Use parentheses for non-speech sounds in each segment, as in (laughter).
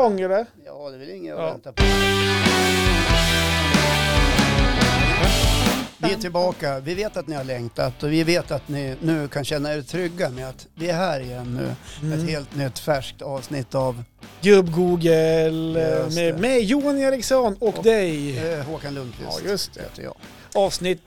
gång eller? Ja, det är väl inget att Ja. vänta på. Vi är tillbaka. Vi vet att ni har längtat och vi vet att ni nu kan känna er trygga med att vi är här igen nu. Mm. Ett helt nytt färskt avsnitt av Gubb-Google eh, med mig Johan Eriksson och Och- dig. eh, Håkan Lundqvist. Ja, just det. heter jag. Avsnitt,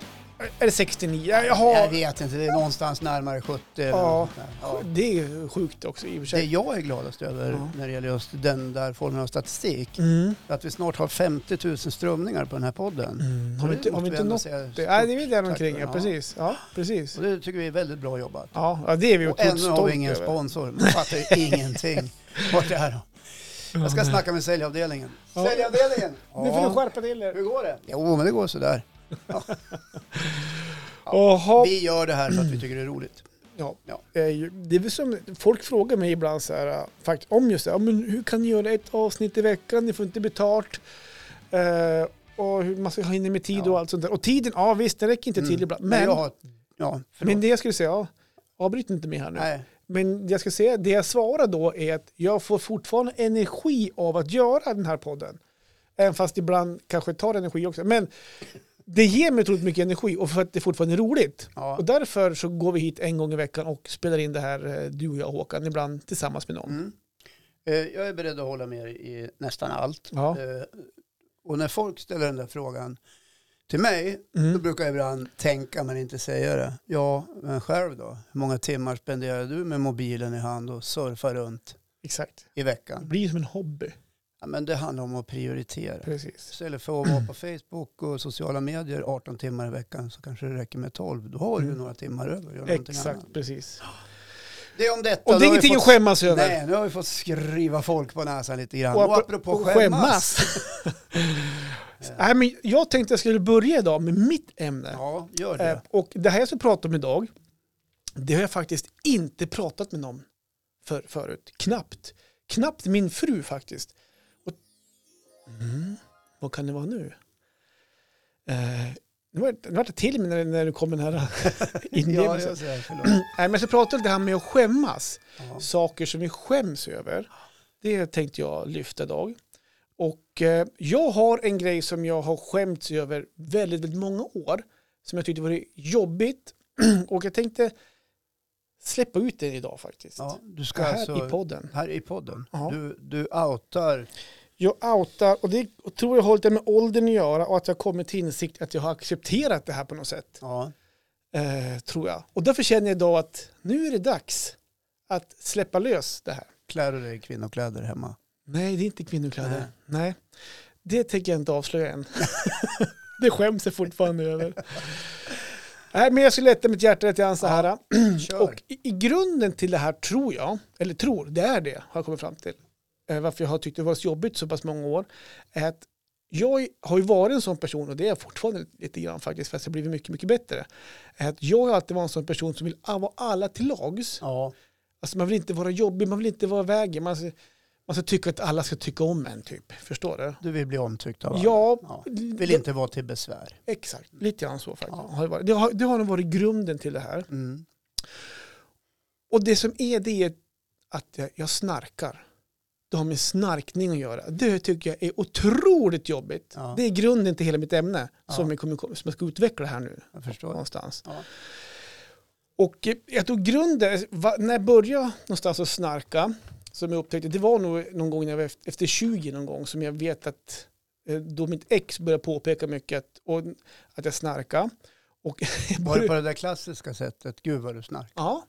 är det 69? Ja, Jaha, Jag vet inte, det är någonstans närmare 70 eller Ja. ja. det är sjukt också i och för Det sig. jag är gladast över Ja. när det gäller just den där formen av statistik, Mm. att vi snart har 50 000 strömningar på den här podden. Mm. Har vi Det inte, har vi inte nått det? Nej, det är väl där tack omkring, för ja, det. precis. Ja, precis. Och det tycker vi är väldigt bra jobbat. Ja, ja det är vi Och otroligt ännu har stolta vi ingen sponsor. Man fattar ju (laughs) ingenting. Vart det är då? Jag ska snacka med säljavdelningen. Ja. Säljavdelningen! Nu får du skärpa till Hur er. går det? Jo, men det går sådär. Jaha. Vi gör det här för att vi tycker det är roligt. Ja. Ja. Det är väl som, folk frågar mig ibland så här, om just det, ja, men hur kan ni göra ett avsnitt i veckan, ni får inte betalt. Eh, och hur man ska hinna med tid Ja. och allt sånt där. Och tiden, ja visst, det räcker inte till Mm. ibland. Men Men, har... Ja, men det jag skulle säga, ja, avbryt inte mig här nu. Nej, Men det jag ska säga, det jag svarar då är att jag får fortfarande energi av att göra den här podden. Även fast ibland kanske tar energi också. Men det ger mig otroligt mycket energi och för att det fortfarande är roligt. ja. Och därför så går vi hit en gång i veckan och spelar in det här, eh, du och jag Håkan, ibland tillsammans med någon. Mm. Eh, Jag är beredd att hålla med i nästan allt. Ja. Eh, Och när folk ställer den där frågan till mig, då Mm. brukar jag ibland tänka men inte säga det. Ja, men själv då? Hur många timmar spenderar du med mobilen i hand och surfar runt Exakt. i Det veckan? blir som en hobby. Ja, men det handlar om att prioritera. Precis. Istället för att vara på Facebook och sociala medier 18 timmar i veckan så kanske det räcker med 12. Då har du Mm. några timmar över. att Exakt, annat. precis. Det är om detta. Och det är ingenting att fått- skämmas över. Nej, nu har vi fått skriva folk på näsan lite grann. Och Och, apro- apropå och skämmas. (laughs) (laughs) Nej, men jag tänkte jag skulle börja idag med mitt ämne. Ja, gör Eh, det. och det här jag ska prata om idag, det har jag faktiskt inte pratat med någon för, förut. Knappt. Knappt min fru faktiskt. Mm, vad kan det vara nu? Eh, nu var det, var det till mig när, när det kom den här (laughs) Ja, inlevelsen. säger förlåt. (clears throat) Nej, men jag ska prata om det här med att skämmas. Ja. Saker som vi skäms över. Det tänkte jag lyfta idag. Och eh, jag har en grej som jag har skämts över väldigt, väldigt många år. Som jag tyckte var jobbigt. (clears throat) Och jag tänkte släppa ut det idag faktiskt. Ja, du Så ska här alltså, i podden. här i podden, Ja. du, du outar, Jag outar, och det tror jag har lite med åldern att göra och att jag kommit till insikt att jag har accepterat det här på något sätt. ja, Eh, tror jag. Och därför känner jag idag att nu är det dags att släppa lös det här. klär du dig i kvinnokläder hemma? Nej, det är inte kvinnokläder. Nej. Nej. Det tänker jag inte avslöja än. (laughs) det skäms jag fortfarande över. Nej, men jag ska lätta mitt hjärta lite grann så här. Och i, i grunden till det här tror jag, eller tror, det är det, har jag kommit fram till. Eh, varför jag har tyckt det var så jobbigt så pass många år. Är att jag har ju varit en sån person, och det är jag fortfarande lite grann faktiskt, fast jag har blivit mycket, mycket bättre. Är att jag har alltid varit en sån person som vill vara alla till lags. ja, Alltså man vill inte vara jobbig, man vill inte vara vägen. Man ska, man ska tycka att alla ska tycka om en typ. Förstår du? du vill bli omtyckt av alla. Ja, ja. Vill inte vara till besvär. exakt. Lite grann så faktiskt. Ja. Har det, varit. Det, har, det har nog varit grunden till det här. Mm. Och det som är det är att jag, jag snarkar. Det har med snarkning att göra. Det tycker jag är otroligt jobbigt. Ja. Det är grunden till hela mitt ämne Ja. som, jag kommer, som jag ska utveckla här nu Jag förstår. någonstans. Ja. Och eh, jag tog grunden, när jag började någonstans att snarka, som jag upptäckte, det var nog någon gång när jag var efter, efter 20 någon gång, som jag vet att eh, då mitt ex började påpeka mycket att, och, att jag snarkade. Och (laughs) Var det på det där klassiska sättet, gud vad du snarkar? Ja.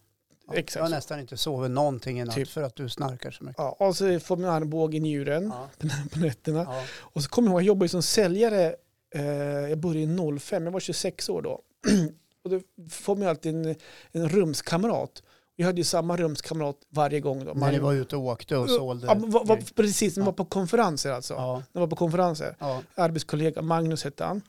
Exakt Jag har så. nästan inte sovit någonting i natt Typ. för att du snarkar så mycket. ja, och så får man armbåge i njuren Ja. (laughs) på nätterna. Ja. Och så kommer jag ihåg, jag jobbade som säljare, eh, jag började 05, jag var 26 år då. (clears throat) och då får man alltid en, en rumskamrat. Jag hade ju samma rumskamrat varje gång. Då. När ni var ute och åkte och sålde. Ja, var, var, precis, man var på konferenser alltså. Ja. När man var på konferenser. Ja. Arbetskollega, Magnus hette han.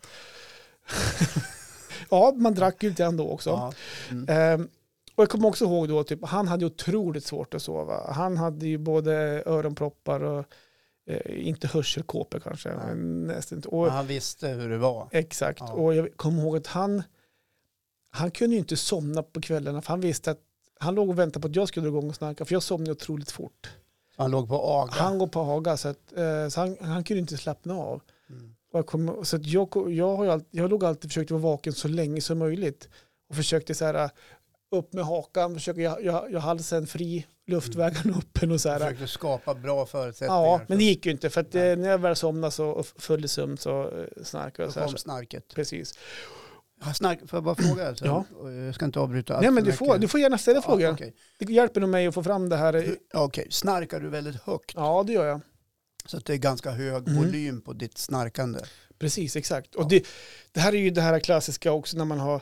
(laughs) ja, man drack ju lite grann då också. Ja. Mm. Ehm, och jag kommer också ihåg då, typ, han hade otroligt svårt att sova. Han hade ju både öronproppar och eh, inte hörselkåpor kanske. Men nästan. Och, han visste hur det var. Exakt. Ja. Och jag kommer ihåg att han, han kunde ju inte somna på kvällarna för han visste att han låg och väntade på att jag skulle dra igång och snarka för jag somnade otroligt fort. Han låg på aga. Han går på Haga så, att, eh, så han, han kunde inte slappna av. Mm. Och jag, kom, så jag, jag, har ju all, jag låg alltid försökt vara vaken så länge som möjligt. Och försökte så här, upp med hakan, försöker jag, jag, jag halsen fri, luftvägarna öppen och så här. Försökte skapa bra förutsättningar. Ja, för- men det gick ju inte för att eh, Nej. när jag väl somnade så och föll i sömn så eh, snarkade Då jag så här. kom Så, snarket. precis. Snark, får jag bara fråga? Alltså? Ja. Jag ska inte avbryta Nej men du får, du får gärna ställa frågor. Ja, okej. Det hjälper nog mig att få fram det här. Okej, snarkar du väldigt högt? Ja, det gör jag. Så att det är ganska hög Mm. volym på ditt snarkande? Precis, exakt. Ja. Och det, det här är ju det här klassiska också när man har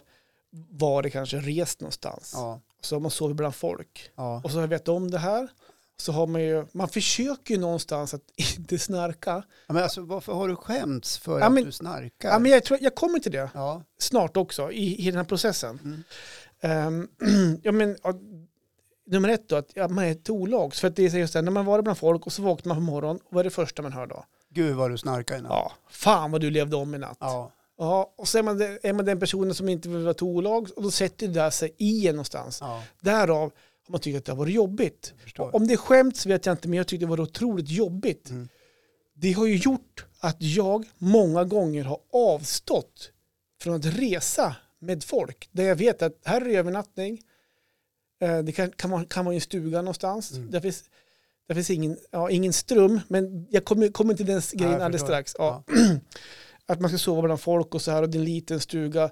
varit kanske rest någonstans. Ja. Så har man sovit bland folk. ja. Och så har jag vet om det här. Så har man ju, man försöker ju någonstans att (laughs) inte snarka. Ja, Men alltså, varför har du skämts för Ja, att men- du snarkar? Ja, men jag, tror, jag kommer till det Ja. snart också i, i den här processen. Mm. Ehm, (clears throat) ja, men, nummer ett då, att man är ett olags. För att det är just det, när man varit bland folk och så vaknar man på morgonen, vad är det första man hör då? Gud vad du snarkar i natt. Ja, fan vad du levde om i natt. Ja. Ja, och så är man, det- är man den personen som inte vill vara till olags och då sätter det där sig i en någonstans. ja. Därav har man tyckt att det har varit jobbigt. Om det är skämt så vet jag inte, men jag tyckte det var otroligt jobbigt. Mm. Det har ju gjort att jag många gånger har avstått från att resa med folk. Där jag vet att här är det övernattning. Eh, Det kan, kan, vara, kan vara i en stuga någonstans. Mm. Där finns, där finns ingen, ja, ingen ström, men jag kommer, kommer till den grejen jag alldeles strax. Ja. (clears throat) Att man ska sova bland folk och så här och det är en liten stuga.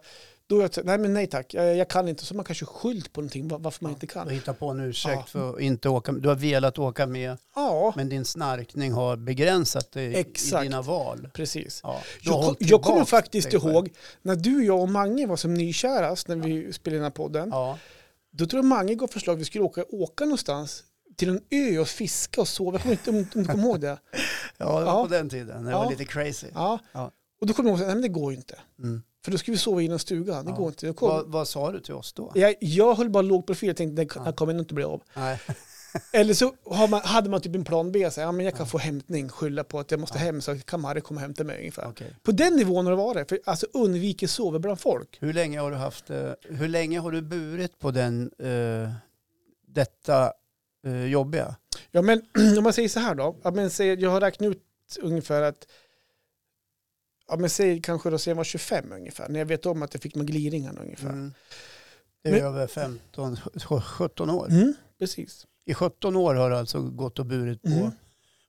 Då jag nej men nej tack, jag, jag kan inte. Så man kanske skylt på någonting var- varför man inte kan. hittar på en ursäkt Ja. för att inte åka Du har velat åka med, Ja, men din snarkning har begränsat dig Exakt. i dina val. precis. Ja. Jag, jag kommer faktiskt ihåg när du, jag och Mange var som nykärast när vi spelade den här podden. Ja. Då tror jag Mange gav förslag att vi skulle åka, åka någonstans till en ö och fiska och sova. Jag kommer inte om, om du kommer ihåg det. (laughs) ja, det var Ja. på den tiden. Det Ja. var lite crazy. Ja. Ja. Och då kom jag ihåg att det går ju inte. Mm. För då ska vi sova i en stuga. Det Ja. går inte. Kom, Vad, vad sa du till oss då? jag, jag höll bara låg profil och tänkte det Ja. här kommer nog inte bli av. Nej. (laughs) Eller så man, hade man typ en plan B. Så, här, ja, men jag kan Ja. få hämtning, skylla på att jag måste Ja. hem så kan Marre komma och hämta mig ungefär. Okej. På den nivån har det varit. För, alltså undviker sova bland folk. Hur länge har du haft, eh, hur länge har du burit på den, eh, detta eh, jobbiga? Ja, men (clears throat) om man säger så här då. Ja, men, jag har räknat ut ungefär att Ja, men säg kanske då sen jag var 25 ungefär. När jag vet om att jag fick med gliringarna ungefär. Mm. Det är Men- över 15, 17 år. Mm, precis. I 17 år har du alltså gått och burit på, Mm.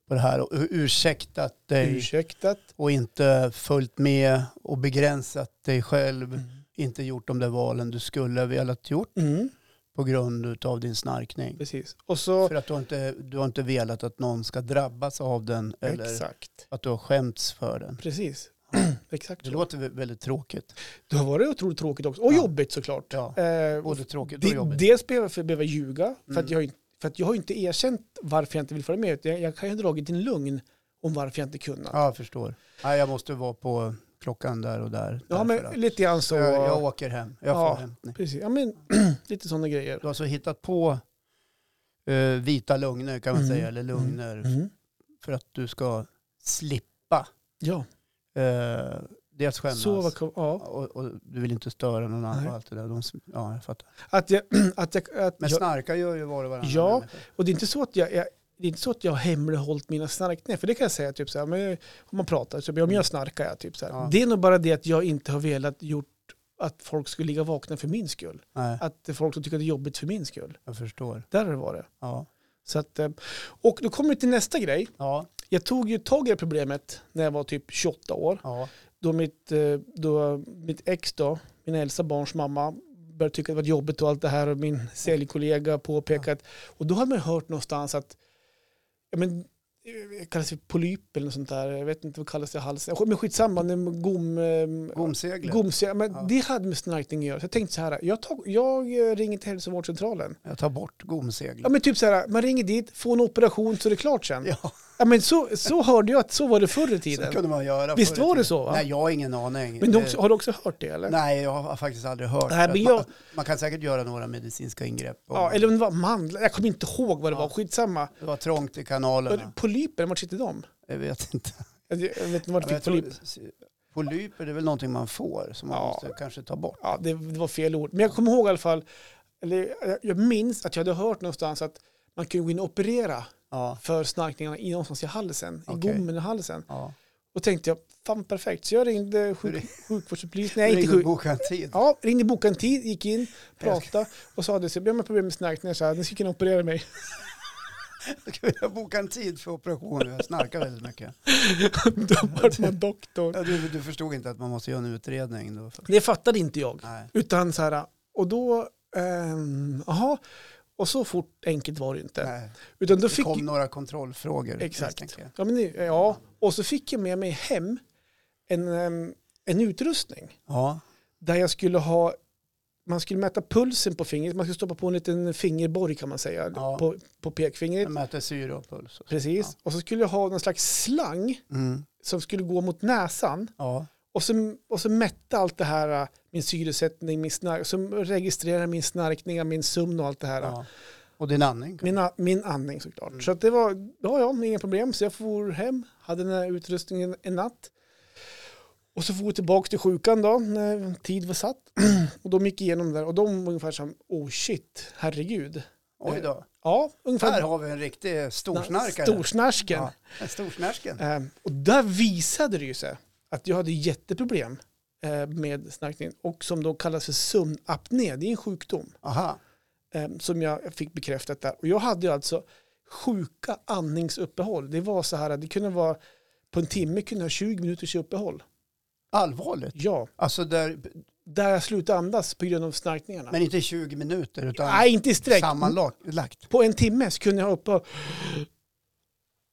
på det här och ursäktat dig Ursäktat. och inte följt med och begränsat dig själv. Mm. Inte gjort de där valen du skulle ha velat gjort Mm, på grund av din snarkning. precis. Och så... För att du har, inte, du har inte velat att någon ska drabbas av den eller Exakt. att du har skämts för den. Precis. (clears throat) Exakt Det så. låter vä- väldigt tråkigt. Det har varit otroligt tråkigt också. Och Ja. jobbigt såklart. Ja, Eh, både tråkigt och jobbigt. dels behöver jag, för jag ljuga. För, Mm. att jag, har inte- för att jag har inte erkänt varför jag inte vill följa med. Jag, jag kan ju ha dragit en lugn om varför jag inte kunnat. Ja, jag förstår. Nej, jag måste vara på klockan där och där. Ja, men att lite grann så. jag, jag åker hem. Jag Ja. får hämtning. Precis. Ja, men (clears throat) lite sådana grejer. Du har alltså hittat på eh, vita lögner kan man Mm. säga, eller lugner Mm. för att du ska slippa Ja, eh, dels skämmas så var, ja. och, och du vill inte störa någon annan och allt det där. De, ja, jag fattar. Att jag, (clears throat) att jag, att Men jag, snarka gör ju var och varannan Ja. människa. och det är inte så att jag, jag det är inte så att jag har hemlighållit mina snarkningar, för det kan jag säga typ så här, men om man pratar, så, om jag snarkar jag typ så. Ja. Det är nog bara det att jag inte har velat gjort att folk skulle ligga vakna för min skull. Nej, Att folk tycker att det är jobbigt för min skull. jag förstår. Där har det varit. Ja. Så att, eh, och då kommer vi till nästa grej. Ja, Jag tog ju tag i det problemet när jag var typ 28 år. ja. Då mitt, eh, då mitt ex då, min äldsta barns mamma, började tycka att det var jobbigt och allt det här och min säljkollega påpekat. Och då hade man hört någonstans att, ja men, det kallas för polyp eller något sånt där, jag vet inte vad det kallas det i halsen. Men skitsamma, gom... eh, Gomseglet. Gomse, men Ja. det hade med snarkning att göra. Så jag tänkte så här, jag, tog, jag eh, ringer till hälsovårdscentralen. Jag tar bort gomseglet. Ja men typ så här, man ringer dit, får en operation så är det klart sen. Ja, Ja, men så, så hörde jag att så var det förr i så tiden. kunde man göra Visst var det så, va? Nej, jag har ingen aning. Men du också, har du också hört det eller? Nej, jag har faktiskt aldrig hört. Nej, men man, jag- man kan säkert göra några medicinska ingrepp. om- Ja, eller om det var mandlar, jag kommer inte ihåg vad det Ja. var, skitsamma. Det var trångt i kanalerna. Polyper, vart sitter de? Jag vet inte. Jag vet inte vart du fick polyper det är väl någonting man får som man Ja. måste kanske ta bort. Ja, det, det var fel ord. Men jag kommer ihåg i alla fall, eller jag, jag minns att jag hade hört någonstans att man kunde gå in och operera Ja, för snarkningarna i någonstans i halsen, i Okej. gommen i halsen. ja. Och tänkte jag, fan perfekt. Så jag ringde sjuk, Hur- sjukvårdsupplysning. Nej, inte sjuk. boka en tid. Ja, ringde bokade en tid, gick in, pratade och sa att jag har problem med snarkningar så här, ni ska kunna operera mig. (laughs) Jag boka en tid för operation? Jag snarkar väldigt mycket. (laughs) Då var man doktor. Ja, du, du förstod inte att man måste göra en utredning då? Det fattade inte jag. Nej. Utan så här, och då, ehm, jaha, och så fort enkelt var det inte. Nej. Utan då Det fick, kom några kontrollfrågor. exakt. Ja, men, ja, och så fick jag med mig hem en, en utrustning Ja, där jag skulle ha, man skulle mäta pulsen på fingret, man skulle stoppa på en liten fingerborg kan man säga, Ja. på, på pekfingret. mäter syre och puls. Precis, Ja. och så skulle jag ha någon slags slang Mm. som skulle gå mot näsan. Ja, Och så, och så mätte allt det här, äh, min syresättning, min snark, som registrerar min snarkning, min sömn och allt det här. ja. Och din andning? Min, min andning såklart. Mm. Så det var, ja, ja, inga problem. Så jag for hem, hade den här utrustningen en natt. Och så for jag tillbaka till sjukan då, när tid var satt. (clears throat) Och de gick igenom det där och de var ungefär som, oh shit, herregud. Oj då. Ja, ungefär. Här har vi en riktig storsnarkare. Storsnarsken. Ja, en storsnarsken. Ehm, och där visade det ju sig att jag hade jätteproblem eh, med snarkningen och som då kallas för sömnapné. Det är en sjukdom Aha. ehm, som jag fick bekräftat där. Och jag hade ju alltså sjuka andningsuppehåll. Det var så här att det kunde vara på en timme kunde jag ha 20 minuters uppehåll. Allvarligt. Ja, Alltså där, där jag slutade andas på grund av snarkningarna. men inte 20 minuter utan Nej, inte sträck. sammanlagt. På en timme så kunde jag ha uppehåll.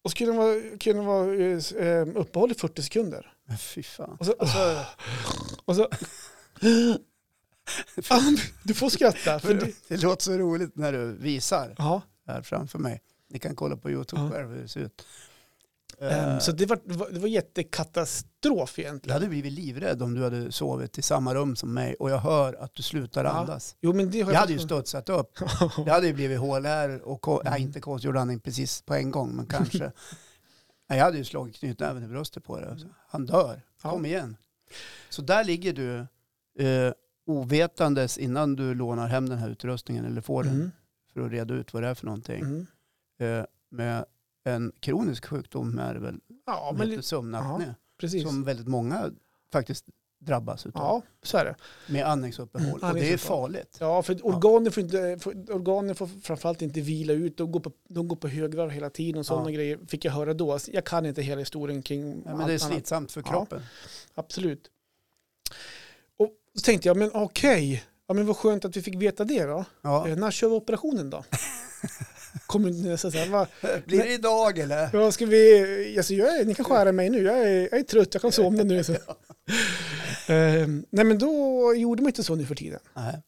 Och så kunde det vara, kunde vara eh, uppehåll i 40 sekunder. Men fy fan. Och så, och så, och så (laughs) du får skratta. För det, Det låter så roligt när du visar ja, här framför mig. Ni kan kolla på YouTube Ja. själv hur det ser ut. Eh, så det var, det var- det var jättekatastrof jag egentligen. hade blivit livrädd om du hade sovit i samma rum som mig och jag hör att du slutar Ja. andas. Jo, men det har Jag hade ju studsat upp. (laughs) Det hade ju blivit HLR och Mm. nej, inte konstgjord andning precis på en gång, men kanske. (laughs) Jag hade ju slagit knytnäven i bröstet på det. Han dör. Ja. Kom igen. Så där ligger du eh, ovetandes innan du lånar hem den här utrustningen eller får den mm, för att reda ut vad det är för någonting. mm. Eh, med en kronisk sjukdom är det väl, ja men sömnapné, precis. som väldigt många faktiskt drabbas utav. Ja, så är det. Med andningsuppehåll. Mm, och det är farligt. Ja, för organen får, inte, får, organen får framförallt inte vila ut. De går på, de går på högvarv hela tiden och sådana Ja. grejer fick jag höra då. Alltså, Jag kan inte hela historien kring Ja, men det är slitsamt för Ja. kroppen. Absolut. Och så tänkte jag, men okej, ja, men vad skönt att vi fick veta det då. Ja. Eh, när kör vi operationen då? (laughs) Kommer så här, vad, Blir det idag eller? vad ska vi, alltså jag är, ni kan skära mig nu, jag är, jag är trött, jag kan somna nu. Så. (laughs) Eh, nej men då gjorde man inte så nu för tiden. Nej,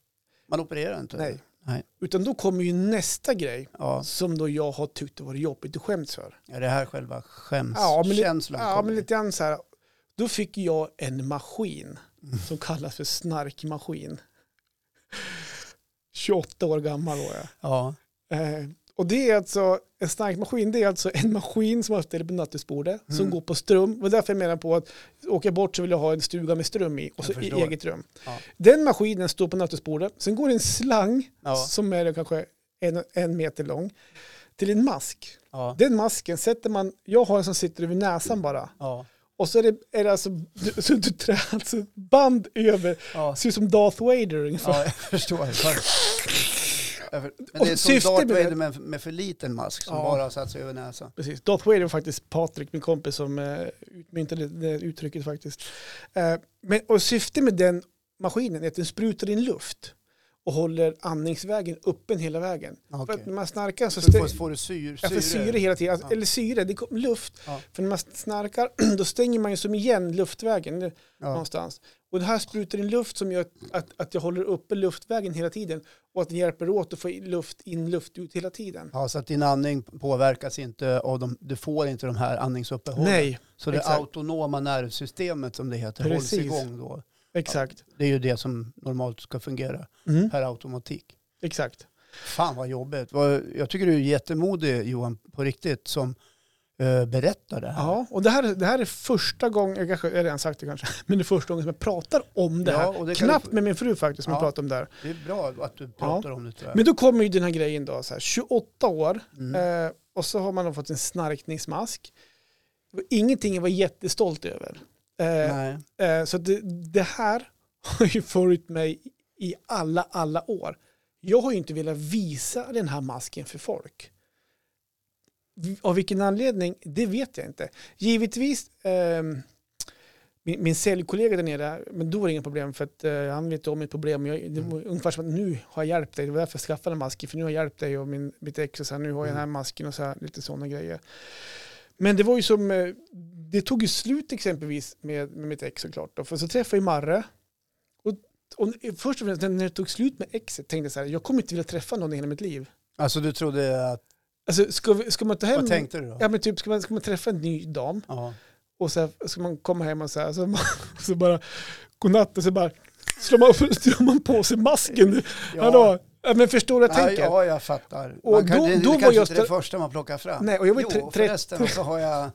man opererar inte. Nej. Nej. Utan då kommer ju nästa grej Ja, som då jag har tyckt det varit jobbigt och skämts för. är det här själva Ja, skämskänslan Ja, kommer? men lite grann så här. Då fick jag en maskin Mm. som kallas för snarkmaskin. 28 år gammal var jag. Ja, Eh, och det är alltså, en snarkmaskin det är alltså en maskin som man ställer på nattduksbordet som Mm. går på ström. Och därför jag menar på att åka jag bort så vill jag ha en stuga med ström i och så i eget rum. Ja. Den maskinen står på nattduksbordet. Sen går det en slang ja, som är kanske en, en meter lång till en mask. ja, Den masken sätter man, jag har en som sitter över näsan bara. Och så är det, är det alltså, så du trär alltså band över, ja. ser ut som Darth Vader ungefär. ja jag förstår. För- Men det är som Darth Vader med, med för liten mask som Ja. bara har satt sig över näsan. Precis. Darth Vader var faktiskt Patrik, min kompis, som eh, utmyntade det uttrycket faktiskt. Eh, men, och syftet med den maskinen är att den sprutar in luft och håller andningsvägen öppen hela vägen. För Okej. att när man snarkar så, Så stä- får, du syre. jag får syre hela tiden, alltså, Ja. eller syre, det kom, luft. Ja. För när man snarkar (clears throat) då stänger man ju som igen luftvägen Ja. någonstans. Och det här sprutar in luft som gör att, att jag håller uppe luftvägen hela tiden och att den hjälper åt att få luft in, luft ut hela tiden. ja, så att din andning påverkas inte av de, du får inte de här andningsuppehållen. Nej, Så det exakt. autonoma nervsystemet som det heter hålls Precis. igång då. exakt. Det är ju det som normalt ska fungera Mm, per automatik. exakt. Fan vad jobbigt. Jag tycker du är jättemodig Johan, på riktigt, som eh, berättar det här. Ja, och det här, det här är första gången, jag kanske jag har redan sagt det kanske, men det är första gången som jag pratar om det Ja, här. det Knappt du- med min fru faktiskt som Ja. jag pratar om det här. Det är bra att du pratar om det tyvärr. Men då kommer ju den här grejen då, så här, 28 år, Mm. eh, och så har man då fått en snarkningsmask. Ingenting jag var jättestolt över. Eh, Nej. eh, så det, det här (laughs) har ju följt mig i alla, alla år. Jag har ju inte velat visa den här masken för folk. Av vilken anledning, det vet jag inte. Givetvis, ehm, min, min säljkollega där nere, men då var det inga problem för att eh, han vet om mitt problem. Jag, det var ungefär som att nu har jag hjälpt dig, det var därför jag skaffade masken, för nu har jag hjälpt dig och min, mitt ex och så här, nu har jag den här masken och så här, lite sådana grejer. Men det var ju som, eh, det tog ju slut exempelvis med, med mitt ex såklart. Då, för så träffade jag Marre. Och, och först och främst när det tog slut med exet tänkte jag så här, jag kommer inte vilja träffa någon i hela mitt liv. Alltså du trodde att, Alltså ska, vi, ska man ta hem, vad tänkte du då? ja men typ ska man, ska man träffa en ny dam Ja. och så här, ska man komma hem och så här, så, man, (laughs) så bara godnatt och så bara slår man, slår man på sig masken. Ja. Hallå? Ja, men förstår du vad jag Ja, tänker? ja, jag fattar. Och Man kan, då- det då var kanske jag inte det sta- första man plockar fram. Nej, och jag var jo, förresten så har jag...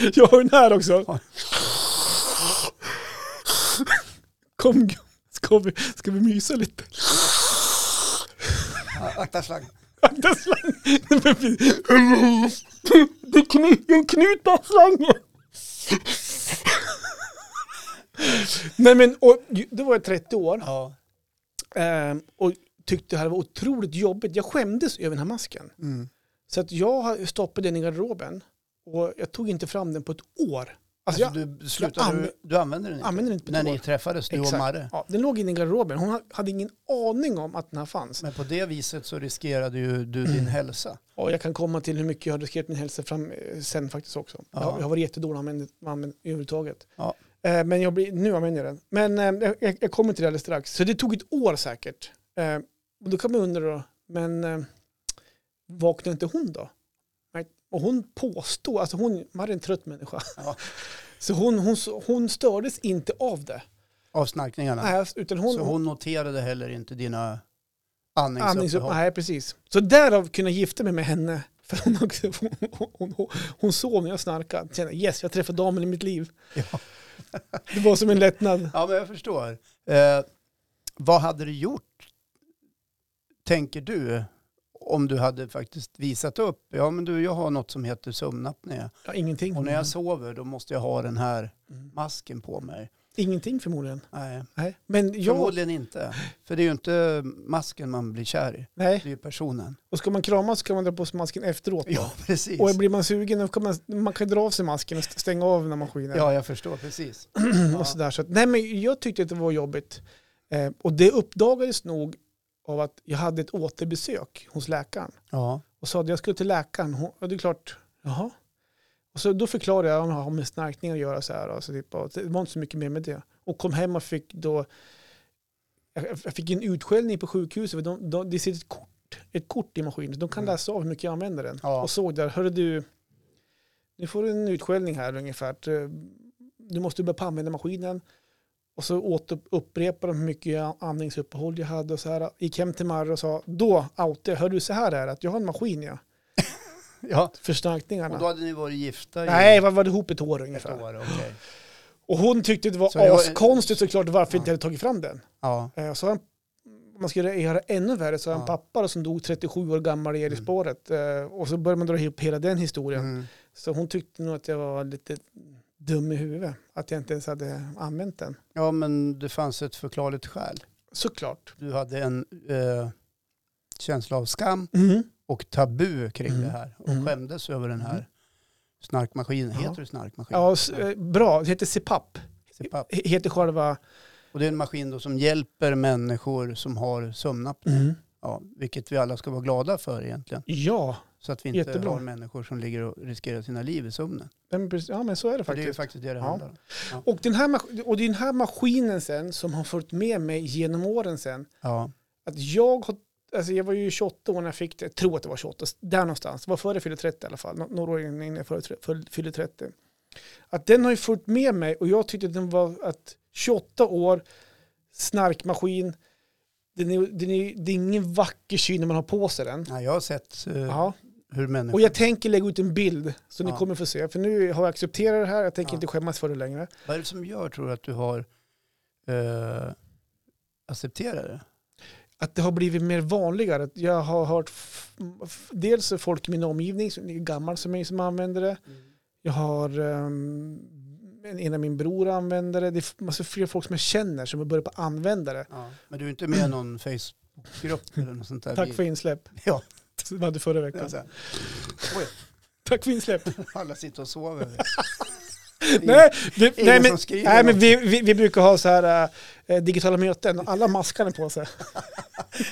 (laughs) Jag har den här också. Kom, ska vi, ska vi mysa lite? Akta slang. Akta slang. (laughs) Nej, men vi- Det kny- en knut på slangen. Nej men, och, då var jag 30 år Ja. ehm, och tyckte det här var otroligt jobbigt. Jag skämdes över den här masken. Mm. Så att jag har stoppat den i garderoben och jag tog inte fram den på ett år. Alltså, Alltså, jag du, slutade, anv- du, du använder den inte? använder den inte på När ni träffades, du och. Marre? Ja, den låg inne i garderoben. Hon hade ingen aning om att den här fanns. Men på det viset så riskerade ju du din hälsa. Och jag kan komma till hur mycket jag har riskerat min hälsa fram eh, sen faktiskt också. Jag, Ja. jag har varit jättedålig med använd- med använd- överhuvudtaget. Ja. Eh, men jag blir, nu använder jag den. Men eh, jag, jag kommer till det alldeles strax. Så det tog ett år säkert. Eh, och då kan man undra då, men eh, vaknade inte hon då? Och hon påstår, alltså hon, man är en trött människa. Ja. (laughs) Så hon, hon, hon stördes inte av det. Av snarkningarna. Nej, utan hon, så hon noterade heller inte dina Andningsupp, andningsuppehåll? nej, precis. Så därav kunna gifta mig med henne. (laughs) För hon, också, hon, hon, hon, hon såg när jag snarkade. Kände, yes, jag träffade damen i mitt liv. Ja. (laughs) Det var som en lättnad. Ja, men jag förstår. Eh, vad hade du gjort, tänker du, om du hade faktiskt visat upp? Ja, men du, jag har något som heter sömnapné. Ja, ingenting. Och när jag sover, då måste jag ha den här Mm. masken på mig. Ingenting förmodligen. Nej, Nej. Men jag, förmodligen inte. För det är ju inte masken man blir kär i. nej. Det är ju personen. Och ska man kramas så kan man dra på sig masken efteråt. Ja, precis. Och blir man sugen kan man, man kan dra av sig masken och stänga av den här maskinen. Ja, jag förstår precis. (clears throat) och sådär. Så att, nej, men jag tyckte att det var jobbigt. Eh, och det uppdagades nog av att jag hade ett återbesök hos läkaren. Ja, och sa att jag skulle till läkaren. Och det är klart, jaha. Och så då förklarade jag att det har med snarkning att göra. Så här, och så typ, och det var inte så mycket mer med det. Och kom hem och fick då, jag jag fick en utskällning på sjukhuset. De, de, det sitter ett kort, ett kort i maskinen. De kan Mm. läsa av hur mycket jag använder den. Ja. Och såg där, hörru du, nu får du en utskällning här ungefär. Du måste börja använda maskinen. Och så åter, upprepade de hur mycket andningsuppehåll jag hade och så här. Gick hem till Marre och sa, då outade jag, hör du så här är att jag har en maskin ja. (laughs) ja. För snarkningarna. Och då hade ni varit gifta i Nej, vad var det ihop ett år ett ungefär. år? Okej. Och hon tyckte det var Så det var- askonstigt såklart varför Ja. inte jag hade tagit fram den. Ja, Eh, Så han, om man ska göra- ännu värre så har en Ja. pappa som dog 37 år gammal i Eriksspåret. Eh, Och så började man dra ihop hela den historien. mm. Så hon tyckte nog att jag var lite dum i huvudet. Att jag inte ens hade använt den. ja, men det fanns ett förklarligt skäl. Såklart. Du hade en eh, känsla av skam Mm. och tabu kring Mm. det här och Mm. skämdes över den här Mm. snarkmaskinen. Ja. Heter det snarkmaskin? Ja, eh, bra. Det heter CPAP. CPAP. He- Heter själva... Och det är en maskin då som hjälper människor som har sömnapné. Mm. Ja, vilket vi alla ska vara glada för egentligen. Ja, Så att vi inte Jättebra. har människor som ligger och riskerar sina liv i sömnen. men, ja men så är det För det är faktiskt. faktiskt det det Ja. handlar om. Och den, här, och den här maskinen sen som har följt med mig genom åren sen. Ja, Att jag, har, alltså jag var ju 28 år när jag fick det, jag tror att det var 28, där någonstans. Det var före jag fyllde 30 i alla fall, nå- några år innan jag fyllde 30. Att den har ju följt med mig och jag tyckte att den var att 28 år, snarkmaskin, den är, den är, det är ingen vacker syn när man har på sig den. Nej, jag har sett Ja. Hur människor... Och jag tänker lägga ut en bild så ni Ja. kommer få se. För nu har jag accepterat det här, jag tänker Ja. inte skämmas för det längre. Vad är det som gör, tror du, att du har eh, accepterat det? att det har blivit mer vanligare. Jag har hört dels folk i min omgivning, som är gammal som mig, som använder det. Jag har um, en, av min bror använder det. Det är massa fler folk som jag känner som har börjat på använda det. Ja. Men du är inte med i någon Facebookgrupp eller något sånt där? Tack för insläpp. Ja. (laughs) Som vi hade förra Det veckan. så här, Tack för insläpp. (laughs) Alla sitter och sover. (laughs) nej, vi, nej, men, nej, men vi, vi, vi brukar ha så här äh, digitala möten och alla maskarna på sig.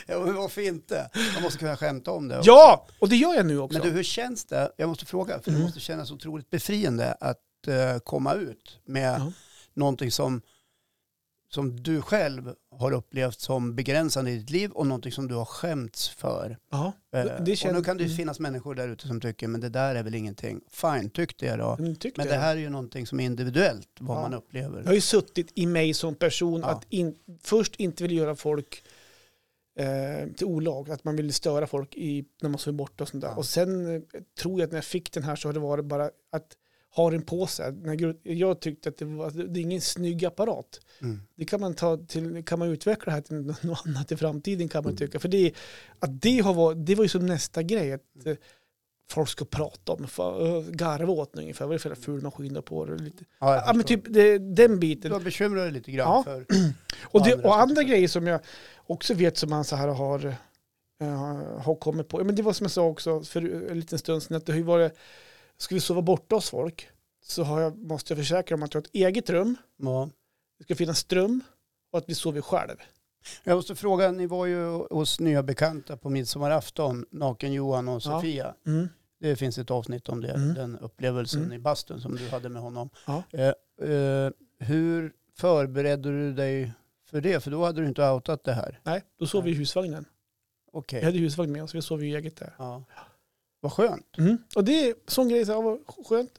Ja, men varför inte? Man måste kunna skämta om det. också. Ja, och det gör jag nu också. Men du, hur känns det? Jag måste fråga, för det Mm. måste kännas otroligt befriande att eh, komma ut med Ja. någonting som, som du själv har upplevt som begränsande i ditt liv och någonting som du har skämts för. ja, Eh, det, det och känns... nu kan det ju mm. finnas människor där ute som tycker, men det där är väl ingenting. Fine, tyck det då. Mm, tyckte Men det jag. här är ju någonting som är individuellt, vad Ja. man upplever. Jag har ju suttit i mig som person Ja. att in, först inte vilja göra folk eh, till olag, att man vill störa folk i, när man sover borta och sånt där. Ja. Och sen eh, tror jag att när jag fick den här så har det varit bara att ha den på sig. Jag tyckte att det, var, det är ingen snygg apparat. Mm. Det kan man, ta till, kan man utveckla här till (laughs) något annat i framtiden kan man Mm. tycka. För det, att det, har varit, det var ju som nästa grej. Att, eh, Folk ska prata om, uh, garva åt den ungefär. Vad är det för ful maskin på det? Lite. Ja, Ja men typ det, den biten. Du har bekymrat dig lite grann Ja. för... (clears throat) Och, det, andra och andra grejer som jag också vet som man så här har, eh, har kommit på. Men det var som jag sa också för en liten stund sedan att det har ju varit, ska vi sova borta hos folk så jag, måste jag försäkra om att jag har ett eget rum, Ja. det ska finnas ström och att vi sover själv. Jag måste fråga, ni var ju hos nya bekanta på midsommarafton, Naken-Johan och Ja. Sofia. Mm. Det finns ett avsnitt om det, Mm. den upplevelsen Mm. i bastun som du hade med honom. Ja. Eh, eh, hur förberedde du dig för det? För då hade du inte outat det här. Nej, då sov vi i Nej. husvagnen. Okej. Vi hade husvagn med oss, vi sov ju eget där. Ja. Vad skönt. Mm. Och det är sån grej, så här, vad skönt.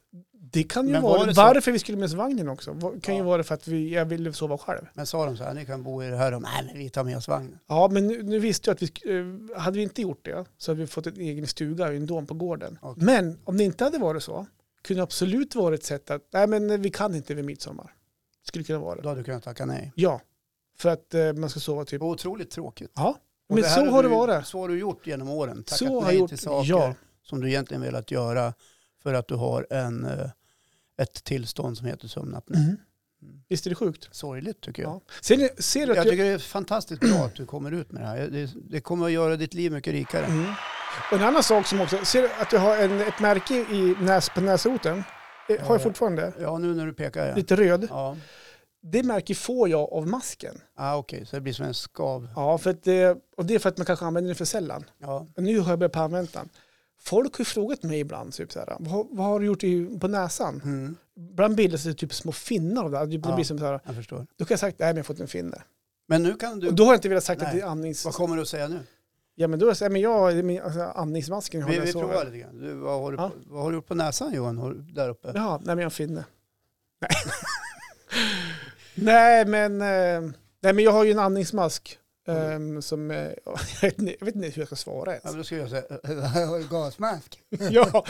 Det kan ju Men var vara det så- varför vi skulle med oss vagnen också. Vad- kan ju Ja. vara för att vi, jag ville sova själv. Men sa de så här, ni kan bo i det här rummet? Nej, men vi tar med oss vagnen. Ja, men nu, nu visste jag att vi, eh, hade vi inte gjort det så hade vi fått en egen stuga dom på gården. Okej. Men om det inte hade varit så, kunde absolut vara ett sätt att, nej men vi kan inte vid midsommar. Skulle kunna vara Då det. hade du kunnat tacka nej. Ja, för att eh, man ska sova Det typ, var otroligt tråkigt. ja. Men det så har det varit. Så har du gjort genom åren. Tackat Så har nej jag gjort, till saker ja. Som du egentligen velat göra för att du har en, eh, ett tillstånd som heter sömnapné. Mm. Visst är det sjukt? Sorgligt tycker jag. Ja. Ser, ni, ser du att Jag jag, tycker det är fantastiskt bra att du kommer ut med det här. Det, det kommer att göra ditt liv mycket rikare. Mm. En annan sak som också, ser du att jag har en, ett märke i näs, på näsroten? Eh, Har jag Ja. fortfarande? Ja, nu när du pekar ja. Lite röd. Ja, Det märket får jag av masken. ah, okej, så det blir som en skav. Ja, för det, och det är för att man kanske använder den för sällan. Ja, Men nu har jag börjat använda den. Folk har ju frågat mig ibland, typ så här, vad, vad har du gjort i, på näsan? mm, Ibland bildas det typ små finnar av det. Det Ja. blir som så här, jag förstår. då kan jag sagt, nej men jag har fått en finne. Men nu kan du... Och då har jag inte velat sagt att Nej. det är andnings... Vad kommer du att säga nu? Ja men då har jag sagt, men jag, min, alltså, andningsmasken har Vi, vi provar lite grann. Du, vad, har du, Ja. vad har du gjort på näsan Johan, har där uppe? Jaha, nej men jag har en finne. Nej. (laughs) nej men, eh, nej men jag har ju en andningsmask. Ehm, som, eh, (laughs) jag, vet, inte- jag vet inte hur jag ska svara ens. Ja, men då skulle jag säga, (laughs) gasmask. (laughs) ja,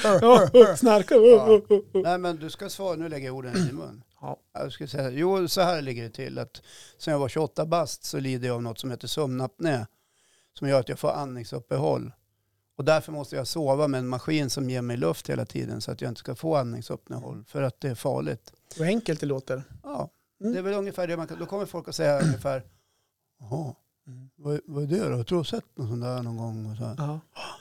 ja, snarka. Oh. Nej men du ska svara, nu lägger jag orden i din mun. Ja. Jag ska säga, jo så här ligger det till att sen jag var 28 bast så lider jag av något som heter sömnapné. Som gör att jag får andningsuppehåll. Och därför måste jag sova med en maskin som ger mig luft hela tiden så att jag inte ska få andningsuppehåll. För att det är farligt. Vad enkelt det låter. Ja, Mm. det är väl ungefär det man kan, då kommer folk att säga ungefär, jaha, vad, vad är det då? Tror har sett något sånt där någon gång. Och så. Ja.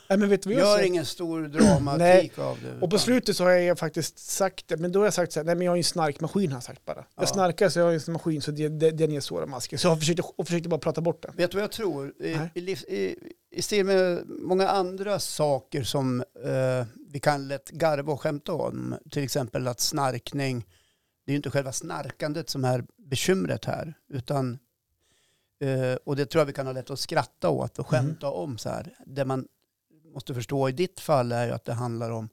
Nej, men vet du Gör säger? ingen stor dramatik av det. Och på slutet så har jag faktiskt sagt det, men då har jag sagt så här, nej men jag har ju en snarkmaskin har jag sagt bara. Ja. Jag snarkar så jag har en maskin så det, det, den ger såra masken. Så jag har försökt, och försökte bara prata bort det. Vet du vad jag tror? I, Nej. i, liv, i, i stil med många andra saker som eh, vi kan lätt garva och skämta om, till exempel att snarkning, det är ju inte själva snarkandet som är bekymret här, utan eh, och det tror jag vi kan ha lätt att skratta åt och skämta om så här. Det man måste förstå i ditt fall är ju att det handlar om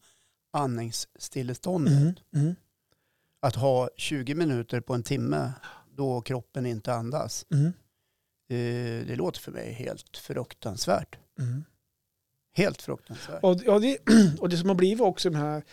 andningsstilleståndet. Mm. Att ha 20 minuter på en timme då kroppen inte andas. Mm. Eh, det låter för mig helt fruktansvärt. Mm. Helt fruktansvärt. Och, ja, det, (clears throat) och det som har blivit också de här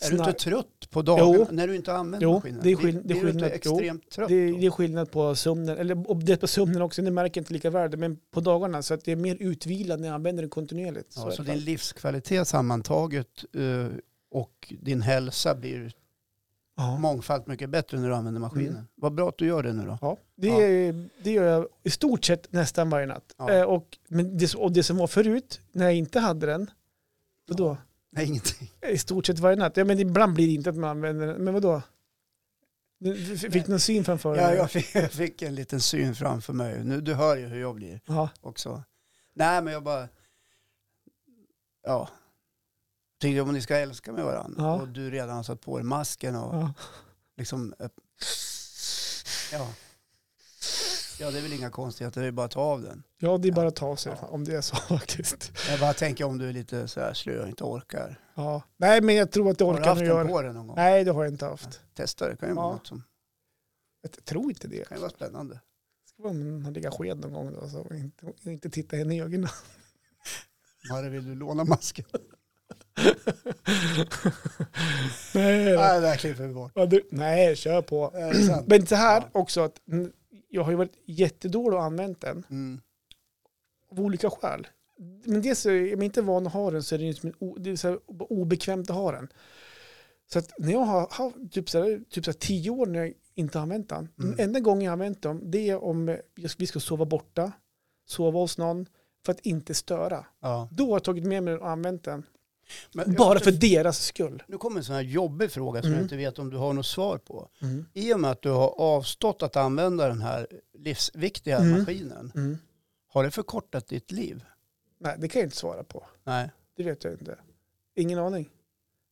Är du inte trött på dagen när du inte använder Jo, maskinen? det är skill- det är skillnad. Extremt trött Det, då? det är skillnad på sömnen, eller det på sömnen också, det märker jag inte lika väl, men på dagarna. Så att det är mer utvilad när jag använder den kontinuerligt. Ja, är så det. din livskvalitet sammantaget eh, och din hälsa blir ja. mångfalt mycket bättre när du använder maskinen. Mm. Vad bra att du gör det nu då. Ja, det, Ja. är- det gör jag i stort sett nästan varje natt. Ja. Eh, och, men det, och det som var förut, när jag inte hade den, vadå? Nej, ingenting. I stort sett varje natt. Ja, men ibland blir det inte att man använder den. Men vadå? Du fick du någon syn framför Ja, dig? jag fick, jag fick en liten syn framför mig. Nu, du hör ju hur jag blir Ja. också. Nej, men jag bara... Ja. Tänkte om ni ska älska med varandra Ja. och du redan har satt på dig masken och Ja. liksom... Ja. Ja, det är väl inga konstigheter, det är bara att ta av den. ja, det är bara att ta sig Ja. om det är så (laughs) faktiskt. Jag bara tänker om du är lite så här slö och inte orkar. Ja. Nej, men jag tror att jag Har du orkar haft den på dig någon gång? Nej, det har jag inte haft. Testa, det kan ju vara Ja. något som Jag tror inte det. kan ju vara spännande. Det ska man legat sked någon gång då, så inte, inte titta henne i ögonen. Mare, (laughs) vill du låna masken? (laughs) Nej, Nej, det här klipper vi bort. ja, du, nej, kör på. Det? Men så här Ja. också, att jag har ju varit jättedålig och använt den Mm. av olika skäl. Men dels är jag inte van att ha den så är det, liksom o, det är obekvämt att ha den. Så att när jag har haft typ, så här, typ så här tio år när jag inte har använt den. Mm. Den enda gången jag har använt dem det är om jag vi ska sova borta, sova hos någon för att inte störa. Ja. Då har jag tagit med mig den och använt den. Men Bara för deras skull. Nu kommer en sån här jobbig fråga som Mm. jag inte vet om du har något svar på. I och med att du har avstått att använda den här livsviktiga Mm. maskinen, Mm. har det förkortat ditt liv? Nej, det kan jag inte svara på. Nej. Det vet jag inte. Ingen aning.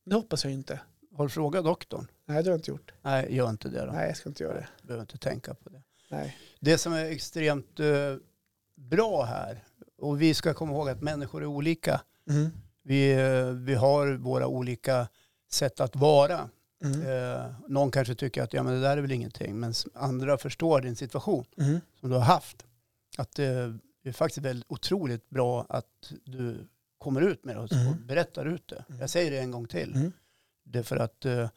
Det hoppas jag inte. Har du frågat doktorn? Nej, det har jag inte gjort. Nej, gör inte det då. Nej, jag ska inte göra det. Du behöver inte tänka på det. Nej. Det som är extremt eh, bra här, och vi ska komma ihåg att människor är olika. Mm. Vi, vi har våra olika sätt att vara. Mm. Eh, någon kanske tycker att ja, men det där är väl ingenting, men andra förstår din situation Mm. som du har haft. Att eh, det är faktiskt väldigt otroligt bra att du kommer ut med det och Mm. och berättar ut det. Mm. Jag säger det en gång till. Mm. Det är för att eh,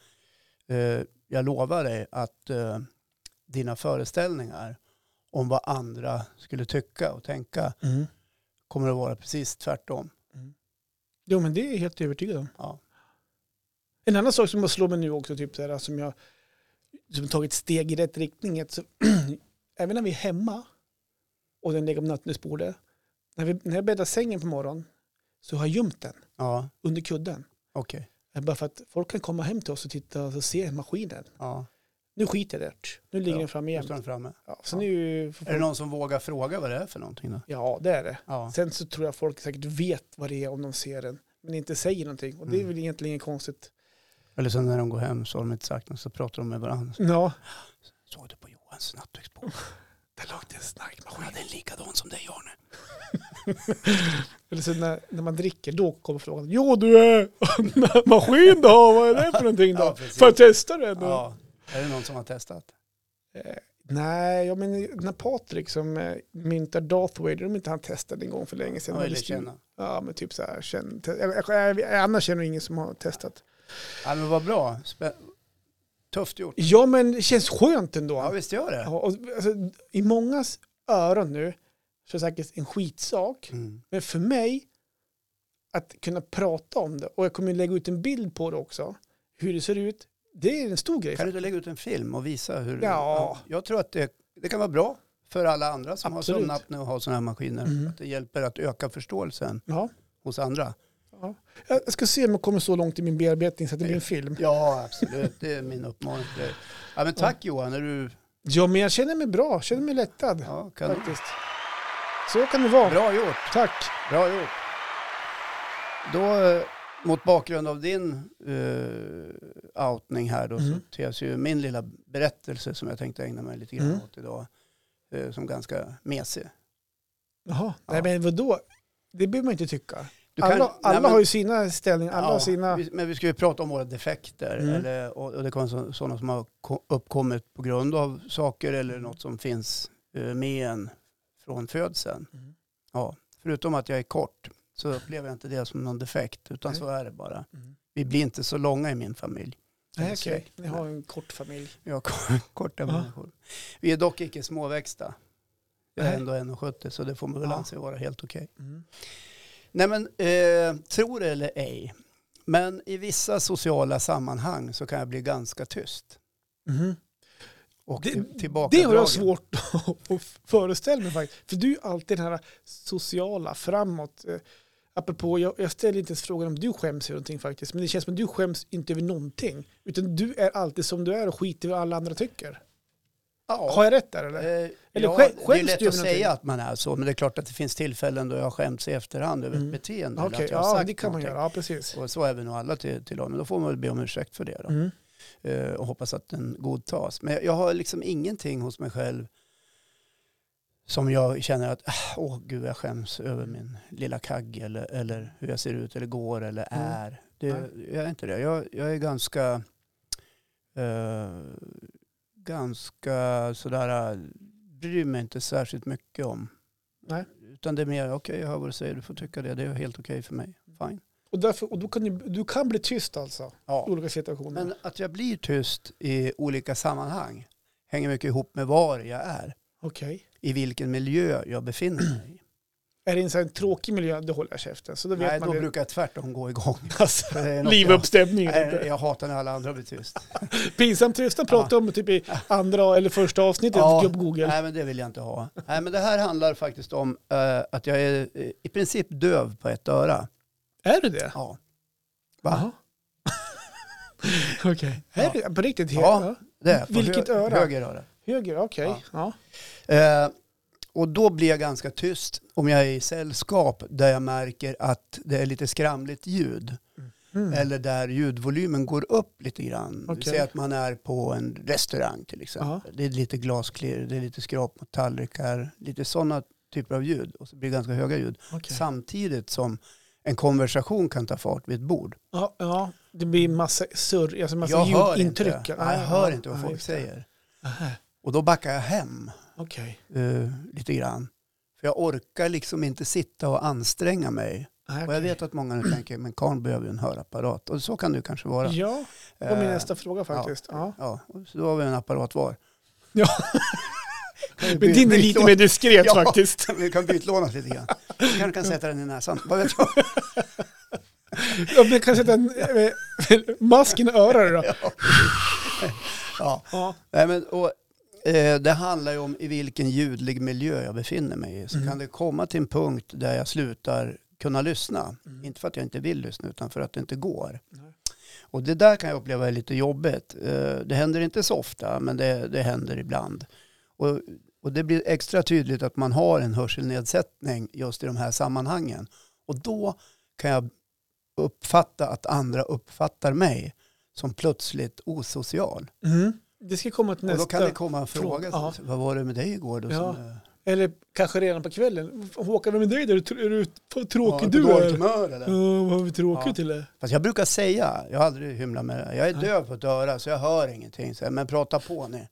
eh, jag lovar dig att eh, dina föreställningar om vad andra skulle tycka och tänka Mm. kommer att vara precis tvärtom. Jo, men det är jag helt övertygad om. Ja. En annan sak som bara slår mig nu också, typ så här, som jag som har tagit steg i rätt riktning, så, (clears throat) även när vi är hemma och den ligger på nattduksbordet, när, vi, när jag bäddar sängen på morgonen så har jag gömt den Ja, under kudden. okej. Eh, Bara för att folk kan komma hem till oss och titta och se maskinen. Ja, Nu skiter jag i det. Nu ligger Ja, den framme står den framme. Ja, så nu, Är det någon som vågar fråga vad det är för någonting då? Ja, det är det. Ja, Sen så tror jag folk säkert vet vad det är om de ser den, men inte säger någonting. Och det är Mm. väl egentligen inget konstigt. eller sen när de går hem så har de inte sagt något så pratar de med varandra. Ja, Såg du på Johans nattduksbord? (laughs) det låg en stark Han hade en likadan som dig Arne. (laughs) Eller så när, när man dricker, då kommer frågan. Jo du är (laughs) maskin då, vad är det för någonting då? Ja, precis. Får jag testa den? då? Ja. Är det någon som har testat? Eh, nej, jag menar när Patrik som eh, myntar Darth Vader, om inte han testade en gång för länge sedan. Ja, eller känna. Ja, men typ så här, känn, te- jag, jag, jag, annars känner jag ingen som har testat. Ja, men vad bra. Spä- Tufft gjort. Ja, men det känns skönt ändå. Ja, visst gör det. Ja, och, alltså, I mångas öron nu så är det säkert en skitsak. Mm. Men för mig, att kunna prata om det, och jag kommer lägga ut en bild på det också, hur det ser ut, det är en stor grej. Kan du inte lägga ut en film och visa hur... Ja. Jag tror att det, det kan vara bra för alla andra som Absolut. har sömnapné och har sådana här maskiner. Mm. Att det hjälper att öka förståelsen Ja. hos andra. Ja. Jag ska se om jag kommer så långt i min bearbetning så att det blir en film. Ja, absolut. Det är min uppmaning till dig. Ja, men tack Johan. Är du... Ja, men jag känner mig bra, känner mig lättad Ja, kan... faktiskt. Så kan det vara. Bra gjort. Tack. Bra gjort. Då, eh, mot bakgrund av din uh, outning här då, så Mm. ter ju min lilla berättelse som jag tänkte ägna mig lite grann Mm. åt idag eh, som ganska mesig. Jaha, Ja. nej men vadå? Det behöver man inte tycka. Kan- alla nej, alla men- har ju sina ställningar, alla har Ja, sina... vi- Men vi ska ju prata om våra defekter. Mm. Eller, och, och det kan vara sådana som har ko- uppkommit på grund av saker eller något som finns eh, med en från födseln. Mm. Ja, förutom att jag är kort så upplever jag inte det som någon defekt utan Nej. så är det bara. Mm. Vi blir inte så långa i min familj. Nej, okej. så. Ni har en kort familj. Vi har kor- (laughs) korta Ja. människor. Vi är dock icke småväxta. Jag är Nej. ändå 1,70 så det får man väl Ja. anse vara helt okej. Mm. Nej men, eh, tro det eller ej. Men i vissa sociala sammanhang så kan jag bli ganska tyst. Mhm. Och Det- Det har jag svårt (laughs) att föreställa mig faktiskt. För du är alltid den här sociala, framåt. Apropå, jag, jag ställer inte ens frågan om du skäms över någonting faktiskt. Men det känns som att du skäms inte över någonting. Utan du är alltid som du är och skiter i vad alla andra tycker. Ja. Har jag rätt där eller? Eh, Eller ja, skä- det är skäms lätt du att säga att man är så, men det är klart att det finns tillfällen då jag skämts i efterhand över Mm. ett beteende. eller jag har ja det kan man göra. Ja, precis. Och så är vi nog alla till, till men då får man väl be om ursäkt för det då. Mm. Eh, och hoppas att den godtas. Men jag har liksom ingenting hos mig själv som jag känner att, ah, åh gud jag skäms över min lilla kagge eller, eller hur jag ser ut eller går eller Mm. är. Det, Nej. jag är inte det. Jag, jag är ganska, eh, ganska sådär, eh, bryr mig inte särskilt mycket om. Nej. Utan det är mer, okej jag hör vad du säger, du får tycka det, det är helt okej för mig. Fine. Och, därför, och då kan du, du kan bli tyst alltså Ja. i olika situationer. Men att jag blir tyst i olika sammanhang hänger mycket ihop med var jag är. Okej. I vilken miljö jag befinner mig i. Är det en sån tråkig miljö, då håller jag käften. Så då vet Nej, man då det. brukar jag tvärtom gå igång. (laughs) Alltså, För det är något liva upp stämningen. Jag, jag hatar när alla andra blir tyst. (laughs) Pinsamt tysta pratar om typ i andra eller första avsnittet Ja. ja. Google. Nej, men det vill jag inte ha. Nej, men det här handlar faktiskt om eh, att jag är eh, i princip döv på ett öra. Är du det? Ja. Va? (laughs) Okej. Är det på riktigt? Ja. Ja. Det är Vilket öra? Höger öra. Höger, okej. Ja. Eh, och då blir jag ganska tyst om jag är i sällskap där jag märker att det är lite skramligt ljud. Mm. Eller där ljudvolymen går upp lite grann. Okej. Säg att man är på en restaurang till exempel. Det är lite glasklirr, det är lite skrap mot tallrikar, lite sådana typer av ljud. Och så blir det ganska höga ljud. Okej. Samtidigt som en konversation kan ta fart vid ett bord. Ja, ja, det blir massa surr, alltså massa jag hör ljudintryck. inte, Ja, jag hör ja, inte vad ja, folk säger. Aha, Och då backar jag hem Okej. eh, lite grann. För jag orkar liksom inte sitta och anstränga mig. Nej, Och jag vet att många nu tänker, men karln behöver ju en hörapparat. Och så kan det kanske vara. Ja, det var min Eh, nästa fråga faktiskt. Ja. Ja, och så då har vi en apparat var. Ja. (laughs) Men din är lite mer diskret Ja. faktiskt. (laughs) Vi kan bytlånas lite grann. Vi kanske kan sätta den i näsan. Vad vet jag? (laughs) Ja, men kan sätta en eh, masken i örat då. Ja. Ja. Nej, men, och, det handlar ju om i vilken ljudlig miljö jag befinner mig i. Så Mm. kan det komma till en punkt där jag slutar kunna lyssna. Mm. Inte för att jag inte vill lyssna utan för att det inte går. Nej. Och det där kan jag uppleva är lite jobbigt. Eh, det händer inte så ofta men det, det händer ibland. Och, och det blir extra tydligt att man har en hörselnedsättning just i de här sammanhangen. Och då kan jag uppfatta att andra uppfattar mig som plötsligt osocial. Mm. Det ska komma till Och då nästa. kan det komma en fråga. Ja. Vad var det med dig igår? Då, Ja. som, eh, Eller kanske redan på kvällen. Håkan, vem är dig? Är du- vad tråkig ja, du är? humör eller? vad tråkig Ja. till det. Fast jag brukar säga, jag har aldrig hymlat med det, jag är döv på ett öra så jag hör ingenting. Så, men prata på ni.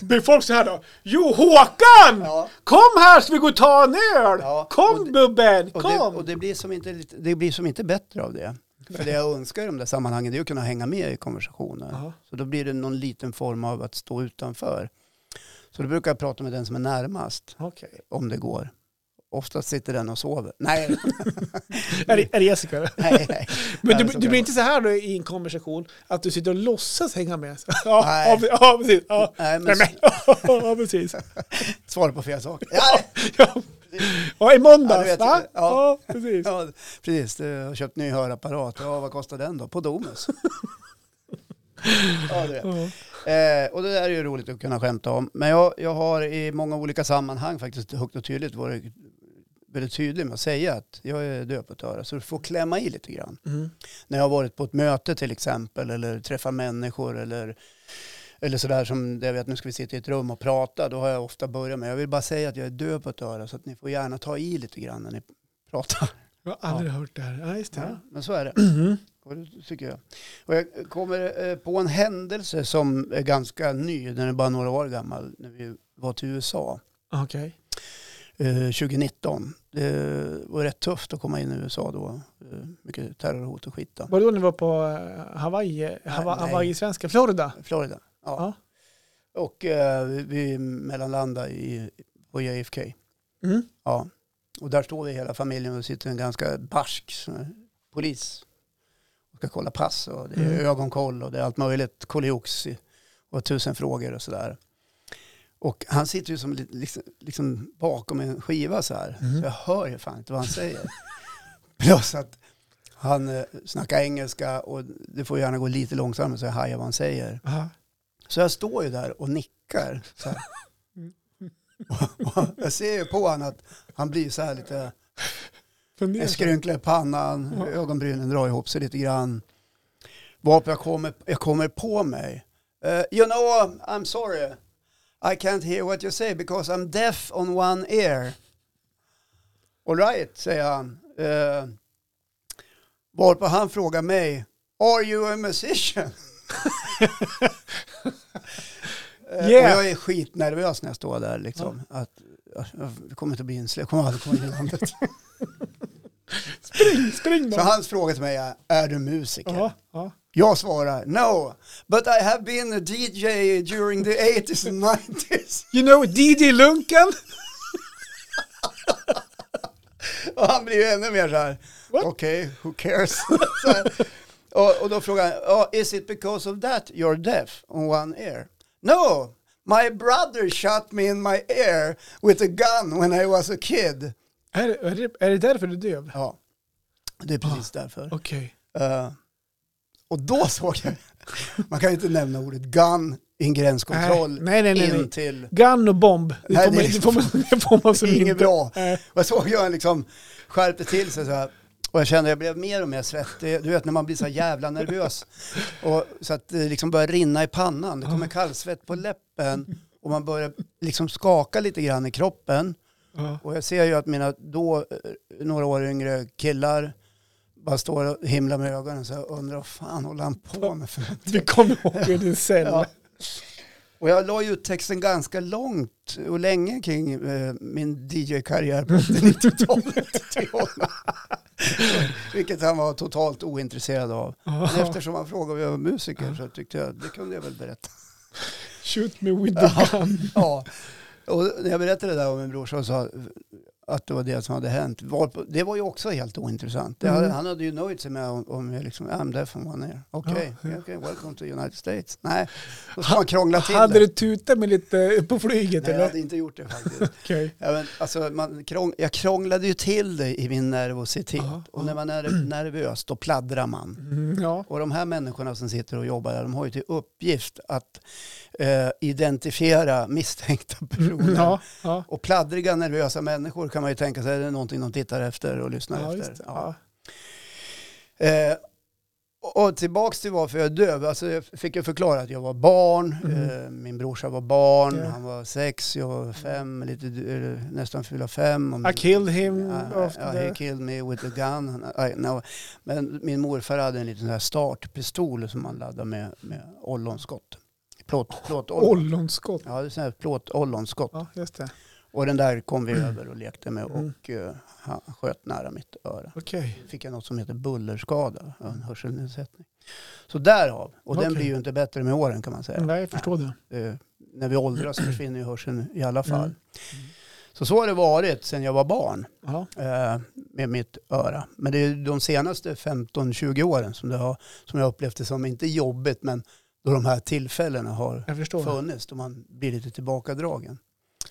(laughs) Blir folk så här då? Jo Håkan! Ja. Kom här så vi går och tar en öl! Ja, Kom och det- bubben, Och, kom! det, och det, blir som inte, det blir som inte bättre av det. För det jag önskar i de där sammanhangen är att kunna hänga med i konversationen. Ja. Så då blir det någon liten form av att stå utanför. Så då brukar jag prata med den som är närmast, Okej. om det går. Oftast sitter den och sover. Nej, (laughs) Är, det- är det Jessica? (laughs) nej, nej. (laughs) Men du, du blir inte så här då i en konversation att du sitter och låtsas hänga med? Ja, Nej. ja, ja precis. Ja. Nej, Nej, men men, ja, precis. svara på fel sak. Ja, Ja, ja i måndags, Ja, du va? ja. Ja, precis. ja, precis. Du har köpt ny hörapparat. Ja, vad kostar den då? På Domus. Ja, det vet. Eh, och det där är ju roligt att kunna skämta om. Men jag, jag har i många olika sammanhang faktiskt högt och tydligt varit väldigt tydlig med att säga att jag är döv på ett öra. Så du får klämma i lite grann. Mm. När jag har varit på ett möte till exempel eller träffar människor eller, eller sådär som det jag vet nu ska vi sitta i ett rum och prata. Då har jag ofta börjat med, jag vill bara säga att jag är döv på ett öra så att ni får gärna ta i lite grann när ni pratar. Jag har aldrig hört det här. Ja, just det. Ja, men så är det. Och det tycker jag. Och jag kommer eh, på en händelse som är ganska ny, den är bara några år gammal, när vi var till USA Okej. eh, 2019. Det var rätt tufft att komma in i USA då. Eh, Mycket terrorhot och skit då. Var det då ni var på eh, Hawaii, Hawa- nej. Hawaii-svenska, Florida? Florida. Ja. Och eh, vi- mellanlandade i, på JFK. Mm. Ja. Och där står vi hela familjen och sitter en ganska barsk polis. Och ska kolla pass och det är Mm. ögonkoll och det är allt möjligt. Kolliox i- och tusen frågor och sådär. Och han sitter ju som li- liksom, liksom bakom en skiva så här. Mm. Så jag hör ju fan inte vad han säger. (laughs) Plus att han eh, snackar engelska och det får gärna gå lite långsammare så jag hajar vad han säger. Aha. Så jag står ju där och nickar. (laughs) Jag ser ju på honom att han blir så här lite skrynklig i pannan, Ja. ögonbrynen drar ihop sig lite grann. Varpå jag kommer, jag kommer på mig. Eh, you know, I'm sorry. I can't hear what you say because I'm deaf on one ear. All right, säger han. Uh, varpå han frågar mig, are you a musician? (laughs) Eh, Yeah. Och jag är skitnervös när jag står där liksom. Att, att jag kommer inte att bli insläppt, jag kommer aldrig komma in i landet. (laughs) Spring, spring Så bara. hans fråga till mig är, är du musiker? Ja, ja. Jag svarar, no, but I have been a DJ during the 80s and 90s. (laughs) You know DJ Lunken? (laughs) Och han blir ju ännu mer så här, okej, who cares? Och, och då frågar han, oh, is it because of that you're deaf on one ear? No, my brother shot me in my ear with a gun when I was a kid. Är, är, det, är det därför du är döv? Ja, det är precis därför. Okej. Eh, och då såg jag, (laughs) man kan ju inte nämna ordet gun i en gränskontroll Nej, nej, nej, nej. till, Gun och bomb. Det Nej, får, man, det får, man, det får man (laughs) som inget inte. bra. Nej. Och jag såg hur han liksom skärpte till sig så här. Och jag kände att jag blev mer och mer svettig. Du vet när man blir så jävla nervös. Och, så att det liksom börjar rinna i pannan. Det kommer kallsvett på läppen. Och man börjar liksom skaka lite grann i kroppen. Ja. Och jag ser ju att mina då eh, några år yngre killar bara står och himlar med ögonen. Så jag undrar vad fan håller han på med för Du kommer ihåg i din cell. Ja. Och jag la ut texten ganska långt och länge kring eh, min DJ-karriär på (laughs) 90-talet till honom. Vilket han var totalt ointresserad av. Men eftersom han frågade om jag var musiker så tyckte jag det kunde jag väl berätta. Shoot me with the gun. Ja. Och när jag berättade det där om min brorsa och sa att det var det som hade hänt. Det var ju också helt ointressant. Det hade, Mm. Han hade ju nöjt sig med om, om jag liksom, I'm deaf and one ear. Okej, Ja, ja. okej, welcome to United States. Nej, då ska man krångla till Hade det. du tutat med lite på flyget Nej, jag hade inte gjort det faktiskt. (laughs) Okej. Ja, men, alltså, man, krång, jag krånglade ju till det i min nervositet. Ja, och när man är nervös då pladdrar man. Mm, ja. Och de här människorna som sitter och jobbar där, de har ju till uppgift att eh, identifiera misstänkta personer. Ja, ja. Och pladdriga, nervösa människor kan man ju tänka sig, är det någonting de tittar efter och lyssnar ja, efter. Ja. Eh, och tillbaks till varför jag är döv. Alltså jag fick ju förklara att jag var barn, Mm. eh, min brorsa var barn, Ja. han var sex, jag var fem, lite, nästan fylla fem. Och I killed him the... he killed me with a gun. I, no. Men min morfar hade en liten startpistol som man laddade med, med ollonskott. Plåt, plåtollon. Ollonskott. Ja, det är sån här plåtollonskott. Ja, just det. Och den där kom vi över och lekte med Mm. och eh, han sköt nära mitt öra. Okej. Fick jag något som heter bullerskada, en hörselnedsättning. Så därav, och den Okej. blir ju inte bättre med åren kan man säga. Nej, jag förstår det. Eh, när vi åldras försvinner ju hörseln i alla fall. Mm. Så så har det varit sedan jag var barn. Eh, med mitt öra. Men det är de senaste 15-20 åren som, har, som jag upplevt det som, inte jobbigt, men då de här tillfällena har funnits, då man blir lite tillbakadragen.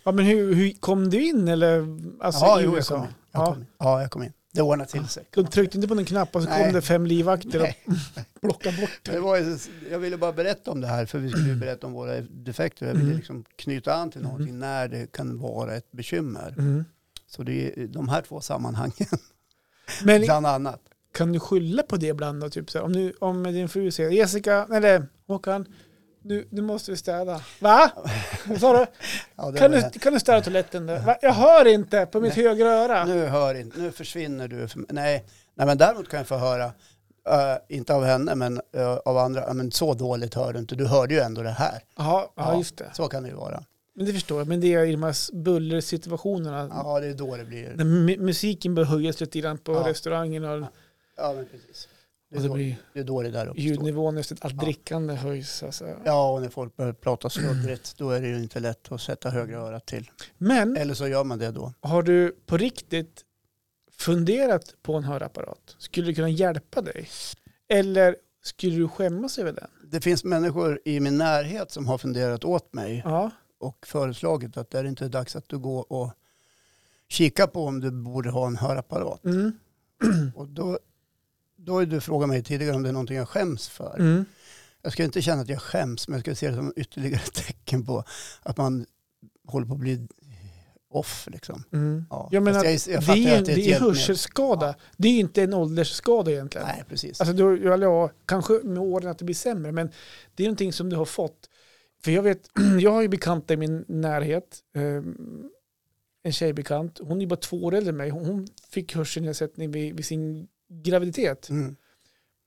Ja, men hur, hur kom du in eller? Alltså ja, jo, jag kom in. Jag Ja. kom in. Ja, jag kom in. Det ordnade till sig. Du tryckte inte på någon knapp och så Nej. kom det fem livvakter och plockade (laughs) bort Det det. var, ju- jag ville bara berätta om det här, för vi skulle ju berätta om våra defekter. Jag ville Mm. liksom knyta an till någonting Mm. när det kan vara ett bekymmer. Mm. Så det är de här två sammanhangen, (laughs) Men bland annat. kan du skylla på det ibland då? Typ så här, om, om din fru säger Jessica, eller Håkan, nu, nu måste vi städa. Va? Vad sa du? (laughs) Ja, Kan du, kan du städa toaletten där? Va? Jag hör inte på mitt Nej. högra öra. Nu hör inte, nu försvinner du. Nej, nej men däremot kan jag få höra, eh, inte av henne men eh, av andra, "Ja, men så dåligt hör du inte, du hörde ju ändå det här. Ja, ja, just det. Så kan det ju vara. Men det förstår jag. Men det är i de här bullersituationerna. Ja, det är då det blir. När mu- musiken börjar höjas lite grann på Ja. restaurangen och, Ja, men precis. Det och är, det då, blir det är då det där uppstår. ljudnivån efter allt Ja. drickande höjs. Alltså. Ja, och när folk börjar prata sluddrigt, då är det ju inte lätt att sätta högra örat till. Men Eller så gör man det då. har du på riktigt funderat på en hörapparat? Skulle det kunna hjälpa dig? Eller skulle du skämmas över den? Det finns människor i min närhet som har funderat åt mig Ja. och föreslagit att det är inte dags att du går och kika på om du borde ha en hörapparat. Mm. Och då, då har du frågat mig tidigare om det är någonting jag skäms för. Mm. Jag ska inte känna att jag skäms, men jag ska se det som ytterligare (laughs) tecken på att man håller på att bli off. Liksom. Mm. Ja. Jag menar, jag, jag det är, att det ett är hörselskada. Ja. Det är inte en åldersskada egentligen. Nej, precis. Alltså du, ja, kanske med åren att det blir sämre, men det är någonting som du har fått. För jag vet, (clears throat) jag har ju bekanta i min närhet, eh, en tjejbekant, hon är bara två år äldre än mig, hon, hon fick hörselnedsättning vid, vid sin graviditet. Mm.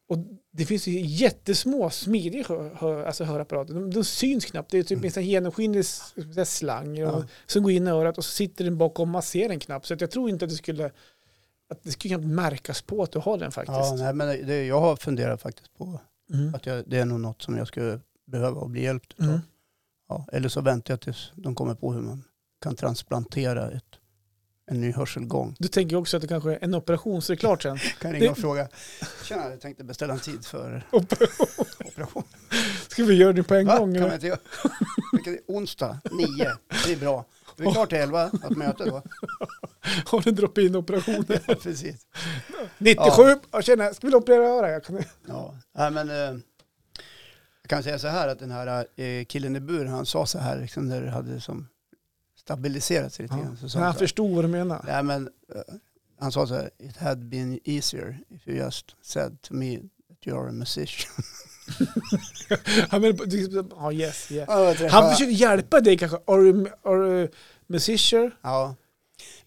Och det finns ju jättesmå, smidiga hör, hör, alltså hörapparater, de, de syns knappt, det är typ Mm. en genomskinlig så slang Ja. och, som går in i örat och så sitter den bakom och masserar en knapp. Så att jag tror inte att det skulle att det skulle knappt märkas på att du har den faktiskt. Ja, nej, men det, jag har funderat faktiskt på Mm. att jag, det är nog något som jag skulle behöva och bli hjälpt av. Mm. Ja, eller så väntar jag tills de kommer på hur man kan transplantera ett, en ny hörselgång. Du tänker också att det kanske är en operation så är det klart sen. (laughs) Kan ringa Det- och fråga. Tjena, jag tänkte beställa en tid för operation. Ska vi göra det på en Va? gång? Kan inte göra? Onsdag, nio. Det är bra. Vi är klart till elva, ett möte då. (laughs) Har du drop in operationer? (laughs) Ja, precis. 97, ja. tjena, ska vi operera öra? Jag kan... Ja, nej, men eh, jag kan säga så här att den här eh, killen i buren, han sa så här, liksom, när hade som stabiliserat sig lite grann. Så han förstod vad du menar. nej, men, eh, han sa så här, it had been easier if you just said to me that you are a musician. (laughs) Han menar, ja, yes, yeah. Ja, Han försökte hjälpa dig kanske. Are you, are you musician? Ja.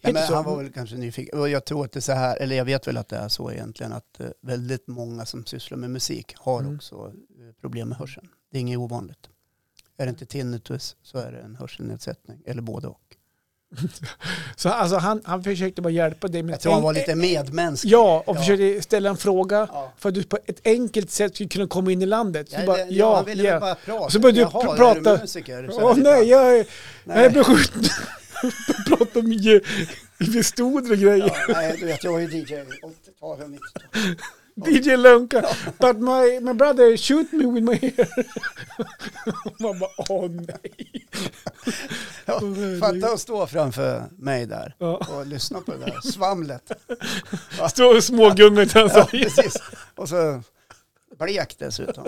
Nej, men han var väl kanske nyfiken. Och jag tror att det är så här, eller jag vet väl att det är så egentligen, att eh, väldigt många som sysslar med musik har Mm. också eh, problem med hörseln. Det är inget ovanligt. Är det inte tinnitus så är det en hörselnedsättning, eller både och. Så alltså, han, han försökte bara hjälpa dig med Jag tror han var lite medmänsklig. Ja, och Ja. försökte ställa en fråga Ja. för att du på ett enkelt sätt skulle kunna komma in i landet. Ja, bara, det, ja, han ville väl bara prata. Så började du Jaha, pr- är prata. du musiker? Åh här, nej, jag, är- jag är nej. beskjuten. Prata om ge- vestoder och grejer. Ja, nej, du vet, jag var ju DJ 80-tal och 90-tal. DJ Lunka. But my, my brother shoot me with my hair. (laughs) Man bara, åh nej. Ja. Fatta att stå framför mig där Ja. och lyssna på det där svamlet. (laughs) Stå och smågunga utan Ja, precis. Och så blek dessutom.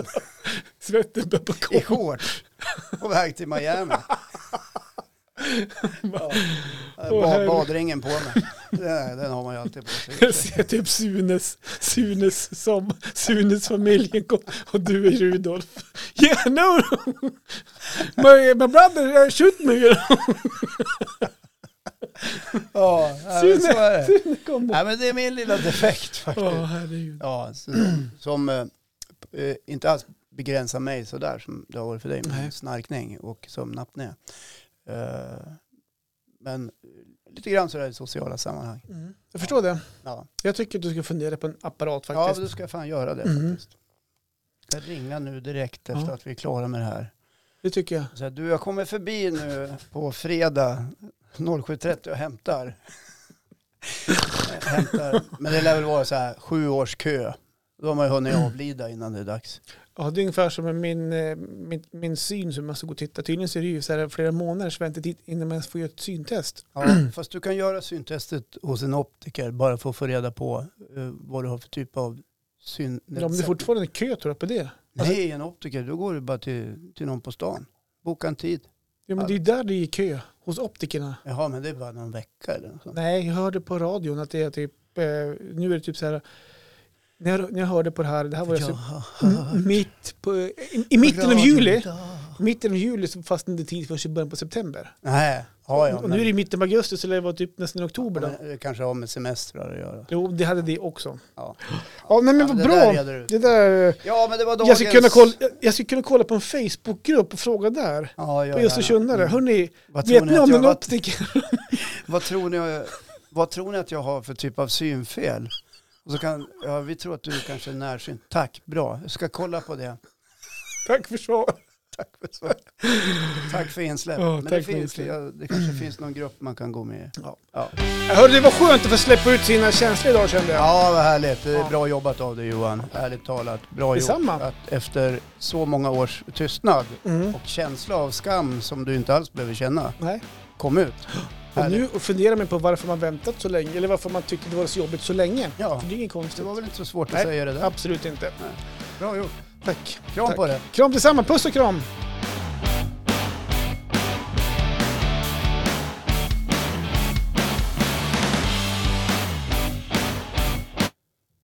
svetten börjar på I shorts. På väg till Miami. Ja. (laughs) Ba, badringen på mig. Den, den har man ju alltid på Jag sig. ser typ Sunes, Sunes som Sunes familjen kom och du är Rudolf. Yeah, no, my, my brother shoot me. Ja, men så är det. Sune kom. Nej, men det är min lilla defekt faktiskt. Åh, herregud. Ja, så, som eh, eh, inte alls begränsar mig sådär som det har varit för dig med Nej. snarkning och sömnapné. Eh, men lite grann sådär i sociala sammanhang. Mm. Jag förstår det. Ja, Jag tycker att du ska fundera på en apparat ja faktiskt. du ska fan göra det Mm. faktiskt. Jag ringa nu direkt efter Ja. att vi är klara med det här. Det tycker jag. Så här, du, jag kommer förbi nu på fredag 07.30 och hämtar. Hämtar. Men det lär väl vara så här sju års kö. Då har man ju hunnit avlida innan det är dags. Ja, det är ungefär som med min, eh, min, min syn som jag ska gå och titta. Tydligen så är det ju så här flera månaders väntetid innan man får göra ett syntest. Ja, (clears throat) fast du kan göra syntestet hos en optiker bara för att få reda på eh, vad du har för typ av syn. Ja, men det är fortfarande kö tror jag på det. Alltså- Nej, en optiker, då går du bara till, till någon på stan. Boka en tid. Ja, men det är ju där det är kö, hos optikerna. Jaha, men det är bara någon vecka eller något sånt. Nej, jag hörde på radion att det är typ, eh, nu är det typ så här, när jag, när jag hörde på det här, det här var alltså Jag mitt på, i, i mitten av juli, Mitten av juli så inte tid förrän i början på september. Nej, ja, ja, och nu är det i mitten av augusti så det var typ nästan i oktober då. det kanske har med semestrar att göra. Jo, det hade det också. Ja. Ja, nej, men vad bra. där. Det där, Ja, men det var dagens... jag, skulle kunna kolla, jag- skulle kunna kolla på en Facebookgrupp och fråga där. Ja, ja, På Östersunare. ja. Hörrni, vet ni ni om en optiker? (laughs) Vad tror, ni, vad tror ni att jag har för typ av synfel? Och så kan, ja, vi tror att du kanske är närsynt. Tack, bra. Jag ska kolla på det. Tack för svaret. Tack för, svar. tack för insläpp. Ja, Men det, finns, insläpp. ja, det kanske finns någon grupp man kan gå med i. Ja. Ja. Hörde det var skönt att få släppa ut sina känslor idag kände jag. ja, vad härligt. Det är bra jobbat av dig Johan. Ärligt talat. Bra Detsamma. Att efter så många års tystnad Mm. och känsla av skam som du inte alls behöver känna Nej. kom ut. Och nu funderar man på varför man väntat så länge, eller varför man tyckte det var så jobbigt så länge. Ja, För det är inget det konstigt. var väl inte så svårt att Nej. säga det där. Absolut inte. Bra gjort. Tack. Kram Tack. på det. Kram tillsammans, puss och kram!